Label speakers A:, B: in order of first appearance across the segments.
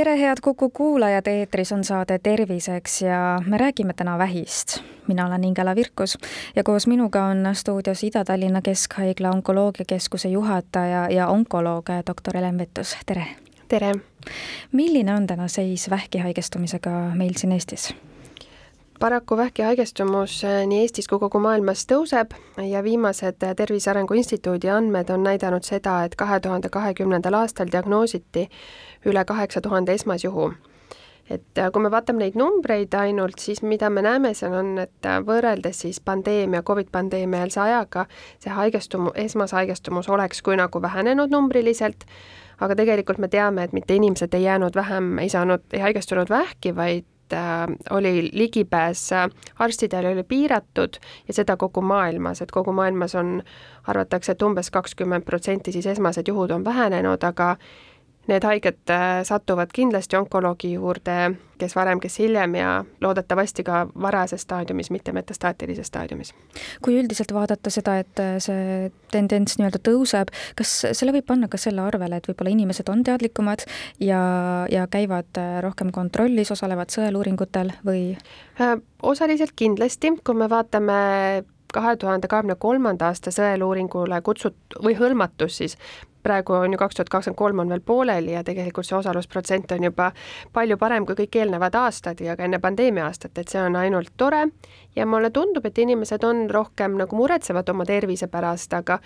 A: tere, head Kuku kuulajad, eetris on saade Terviseks ja me räägime täna vähist. mina olen Ingela Virkus ja koos minuga on stuudios Ida-Tallinna Keskhaigla onkoloogiakeskuse juhataja ja onkoloog doktor Helen Vettus, tere!
B: tere!
A: milline on täna seis vähki haigestumisega meil siin Eestis?
B: Paraku vähki haigestumus eh, nii Eestis kui kogu maailmas tõuseb ja viimased Tervise Arengu Instituudi andmed on näidanud seda, et kahe tuhande kahekümnendal aastal diagnoositi üle kaheksa tuhande esmasjuhu. et äh, kui me vaatame neid numbreid ainult, siis mida me näeme seal on, et võrreldes siis pandeemia, Covid pandeemia eelse ajaga, see haigestumu, esmashaigestumus oleks kui nagu vähenenud numbriliselt, aga tegelikult me teame, et mitte inimesed ei jäänud vähem, ei saanud, ei haigestunud vähki, vaid äh, oli ligipääs arstidele oli piiratud ja seda kogu maailmas, et kogu maailmas on, arvatakse, et umbes kakskümmend protsenti siis esmased juhud on vähenenud, aga Need haiged äh, satuvad kindlasti onkoloogi juurde, kes varem, kes hiljem ja loodetavasti ka varajases staadiumis, mitte metastaatilises staadiumis.
A: kui üldiselt vaadata seda, et äh, see tendents nii-öelda tõuseb, kas selle võib panna ka selle arvele, et võib-olla inimesed on teadlikumad ja, ja käivad äh, rohkem kontrollis, osalevad sõeluuringutel või?
B: osaliselt kindlasti, kui me vaatame kahe tuhande kahekümne kolmanda aasta sõeluuringule kutsut- või hõlmatus siis praegu on ju kaks tuhat kakskümmend kolm on veel pooleli ja tegelikult see osalusprotsent on juba palju parem kui kõik eelnevad aastad ja ka enne pandeemia aastat, et see on ainult tore. Ja mulle tundub, et inimesed on rohkem nagu muretsevad oma tervise pärast, aga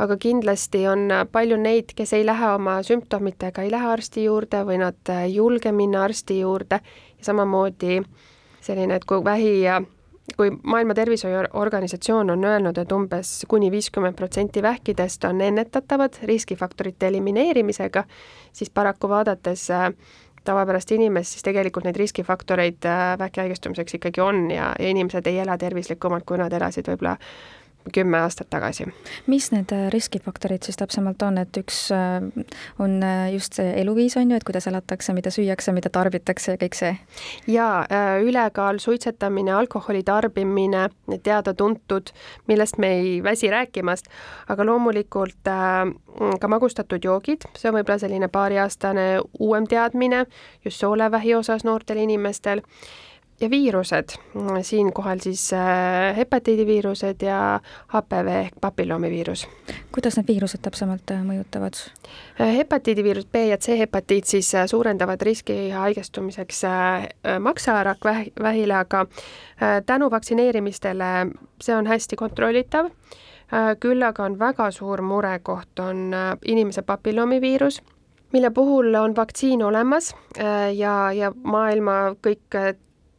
B: aga kindlasti on palju neid, kes ei lähe oma sümptomitega, ei lähe arsti juurde või nad ei julge minna arsti juurde. Ja samamoodi selline, et kui vähi ja kui Maailma Terviseorganisatsioon on öelnud, et umbes kuni viiskümmend protsenti vähkidest on ennetatavad riskifaktorite elimineerimisega, siis paraku vaadates äh, tavapärast inimest, siis tegelikult neid riskifaktoreid äh, vähki haigestumiseks ikkagi on ja, ja inimesed ei ela tervislikumalt, kui nad elasid võib-olla kümme aastat tagasi.
A: mis need äh, riskifaktorid siis täpsemalt on, et üks äh, on äh, just see eluviis, on ju, et kuidas elatakse, mida süüakse, mida tarbitakse ja kõik see?
B: jaa, ülekaal, suitsetamine, alkoholi tarbimine, teada-tuntud, millest me ei väsi rääkimast, aga loomulikult ka magustatud joogid, see on võib-olla selline paariaastane uuem teadmine just soolevähi osas noortel inimestel ja viirused, siinkohal siis äh, hepatiidiviirused ja HPV ehk papilloomiviirus.
A: kuidas need viirused täpsemalt äh, mõjutavad?
B: Äh, hepatiidiviirus B ja C hepatiit siis suurendavad riski haigestumiseks maksarakkvähile, aga tänu vaktsineerimistele see on hästi kontrollitav, küll aga on väga suur murekoht, on inimese papilloomiviirus, mille puhul on vaktsiin olemas ja, ja maailma kõik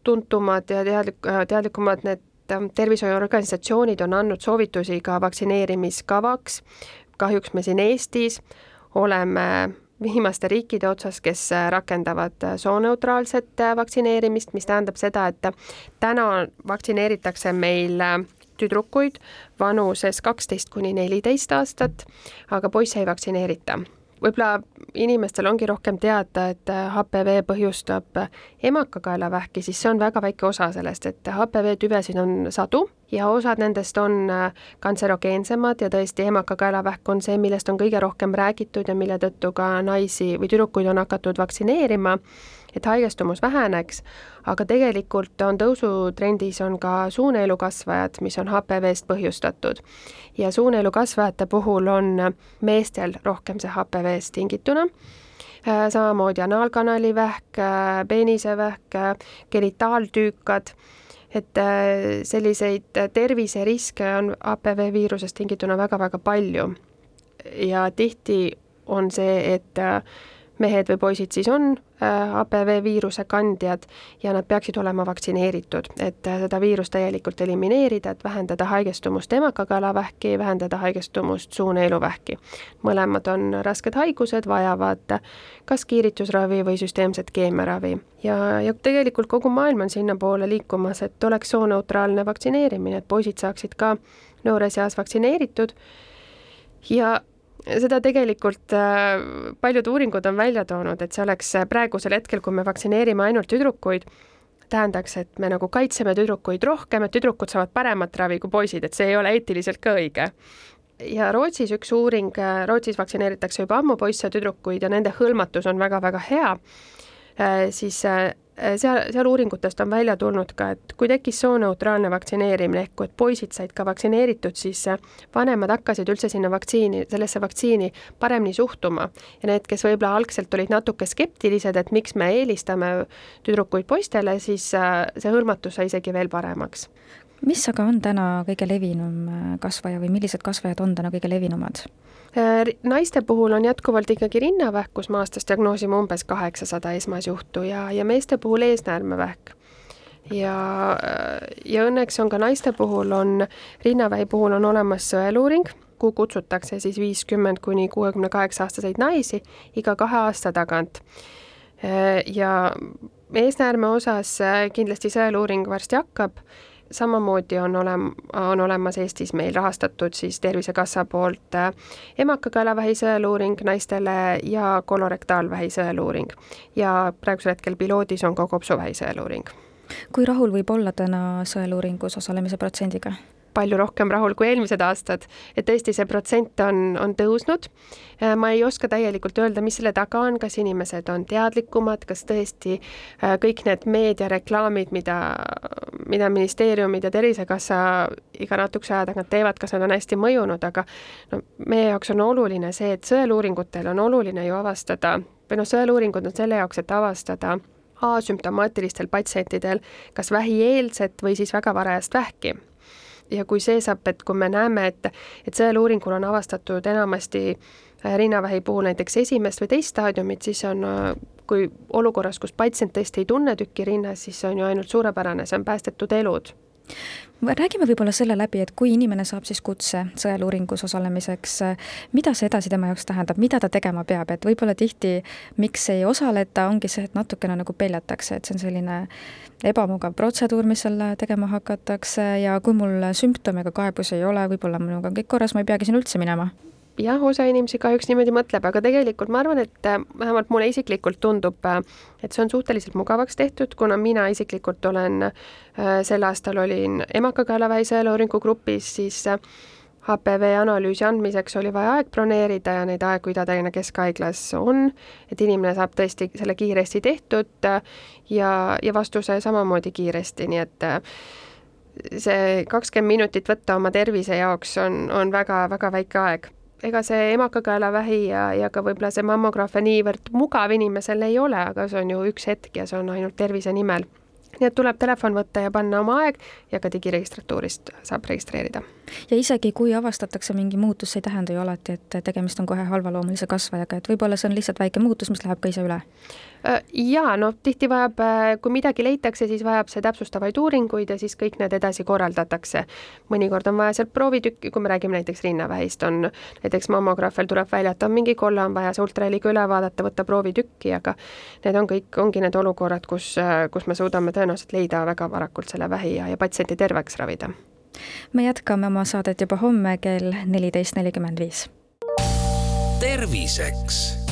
B: tuntumad ja teadlik, teadlikumad need ähm, tervishoiuorganisatsioonid on andnud soovitusi ka vaktsineerimiskavaks. kahjuks me siin Eestis oleme viimaste riikide otsas, kes äh, rakendavad äh, sooneutraalset äh, vaktsineerimist, mis tähendab seda, et täna vaktsineeritakse meil tüdrukuid vanuses kaksteist kuni neliteist aastat, aga poisse ei vaktsineerita võib-olla inimestel ongi rohkem teada, et HPV põhjustab emakakaelavähki, siis see on väga väike osa sellest, et HPV tüvesid on sadu ja osad nendest on kantserogeensemad ja tõesti emakakaelavähk on see, millest on kõige rohkem räägitud ja mille tõttu ka naisi või tüdrukuid on hakatud vaktsineerima et haigestumus väheneks, aga tegelikult on tõusutrendis on ka suuneelukasvajad, mis on HPV-st põhjustatud. ja suuneelukasvajate puhul on meestel rohkem see HPV-st tingituna äh, samamoodi anaalkanali vähk, äh, peenisevähk, äh, genitaaltüükad, et selliseid terviseriske on HPV viirusest tingituna väga-väga palju. ja tihti on see, et mehed või poisid siis on HPV äh, viiruse kandjad ja nad peaksid olema vaktsineeritud, et äh, seda viirust täielikult elimineerida, et vähendada haigestumust emakakaelavähki, vähendada haigestumust suuneeluvähki. mõlemad on rasked haigused, vajavad kas kiiritusravi või süsteemset keemiaravi ja, ja tegelikult kogu maailm on sinnapoole liikumas, et oleks sooneutraalne vaktsineerimine, et poisid saaksid ka noores eas vaktsineeritud ja seda tegelikult äh, paljud uuringud on välja toonud, et see oleks praegusel hetkel, kui me vaktsineerime ainult tüdrukuid, tähendaks, et me nagu kaitseme tüdrukuid rohkem, et tüdrukud saavad paremat ravi kui poisid, et see ei ole eetiliselt ka õige. Ja Rootsis üks uuring, Rootsis vaktsineeritakse juba ammu poisse ja tüdrukuid ja nende hõlmatus on väga-väga hea, siis Äh, seal, seal uuringutest on välja tulnud ka, et kui tekkis sooneutraalne vaktsineerimine ehk kui et poisid said ka vaktsineeritud, siis äh, vanemad hakkasid üldse sinna vaktsiini, sellesse vaktsiini paremini suhtuma. ja need, kes võib-olla algselt olid natuke skeptilised, et miks me eelistame tüdrukuid poistele, siis äh, see hõlmatus sai isegi veel paremaks
A: mis aga on täna kõige levinum kasvaja või millised kasvajad on täna kõige levinumad?
B: Äh, naiste puhul on jätkuvalt ikkagi rinnavähk, kus me aastas diagnoosime umbes kaheksasada esmasjuhtu ja, ja meeste puhul eesnäärmevähk. ja, ja õnneks on ka naiste puhul on, rinnavähi puhul on olemas sõeluuring, kuhu kutsutakse siis viiskümmend kuni kuuekümne kaheksa aastaseid naisi iga kahe aasta tagant. Äh, ja eesnäärme osas äh, kindlasti sõeluuring varsti hakkab samamoodi on olem-, on olemas Eestis meil rahastatud siis Tervisekassa poolt äh, emakakaelavähi sõeluuring naistele ja kolorektaalvähi sõeluuring. ja praegusel hetkel piloodis on ka kopsuvähi sõeluuring.
A: kui rahul võib olla täna sõeluuringus osalemise protsendiga?
B: Palju rohkem rahul kui eelmised aastad, et tõesti see protsent on, on tõusnud. Äh, ma ei oska täielikult öelda, mis selle taga on, kas inimesed on teadlikumad, kas tõesti äh, kõik need meediareklaamid, mida, mida ministeeriumid ja Tervisekassa iga natukese aja tagant teevad, kas nad on hästi mõjunud, aga no meie jaoks on oluline see, et sõeluuringutel on oluline ju avastada või noh, sõeluuringud on selle jaoks, et avastada asümptomaatilistel patsientidel kas vähieelset või siis väga varajast vähki ja kui see saab, et kui me näeme, et, et sõeluuringul on avastatud enamasti äh, rinnavähi puhul näiteks esimest või teist staadiumit, siis on, äh, kui olukorras, kus patsient tõesti ei tunne tükki rinnas, siis see on ju ainult suurepärane, see on päästetud elud
A: räägime võib-olla selle läbi, et kui inimene saab siis kutse sõeluuringus osalemiseks, mida see edasi tema jaoks tähendab, mida ta tegema peab, et võib-olla tihti miks ei osaleta, ongi see, et natukene nagu peljatakse, et see on selline ebamugav protseduur, mis seal tegema hakatakse. Ja kui mul sümptome ega kaebusi ei ole, võib-olla minuga on kõik korras, ma ei peagi sinna üldse minema
B: jah, osa inimesi kahjuks niimoodi mõtleb, aga tegelikult ma arvan, et äh, vähemalt mulle isiklikult tundub, äh, et see on suhteliselt mugavaks tehtud, kuna mina isiklikult olen äh, sel aastal olin emakakaelavähi sõeluuringu grupis, siis HPV analüüsi andmiseks oli vaja aeg broneerida ja neid aegu Ida-Tallinna Keskhaiglas on, et inimene saab tõesti selle kiiresti tehtud ja, ja vastuse samamoodi kiiresti, nii et see kakskümmend minutit võtta oma tervise jaoks on, on väga-väga väike aeg ega see emakakaelavähi ja, ja ka võib-olla see mammograafia niivõrd mugav inimesel ei ole, aga see on ju üks hetk ja see on ainult tervise nimel. nii et tuleb telefon võtta ja panna oma aeg ja ka digiregistratuurist saab registreerida.
A: ja isegi, kui avastatakse mingi muutus, see ei tähenda ju alati, et tegemist on kohe halvaloomulise kasvajaga, et võib-olla see on lihtsalt väike muutus, mis läheb ka ise üle
B: jaa, no tihti vajab, äh, kui midagi leitakse, siis vajab see täpsustavaid uuringuid ja siis kõik need edasi korraldatakse. mõnikord on vaja sealt proovitükki, kui me räägime näiteks rinnavähist, on näiteks mammograafial tuleb välja, et on mingi kolle, on vaja see ultraheliga üle vaadata, võtta proovitükki, aga need on kõik, ongi need olukorrad, kus, äh, kus me suudame tõenäoliselt leida väga varakult selle vähi ja, ja patsienti terveks ravida.
A: me jätkame oma saadet juba homme kell neliteist nelikümmend viis.
C: terviseks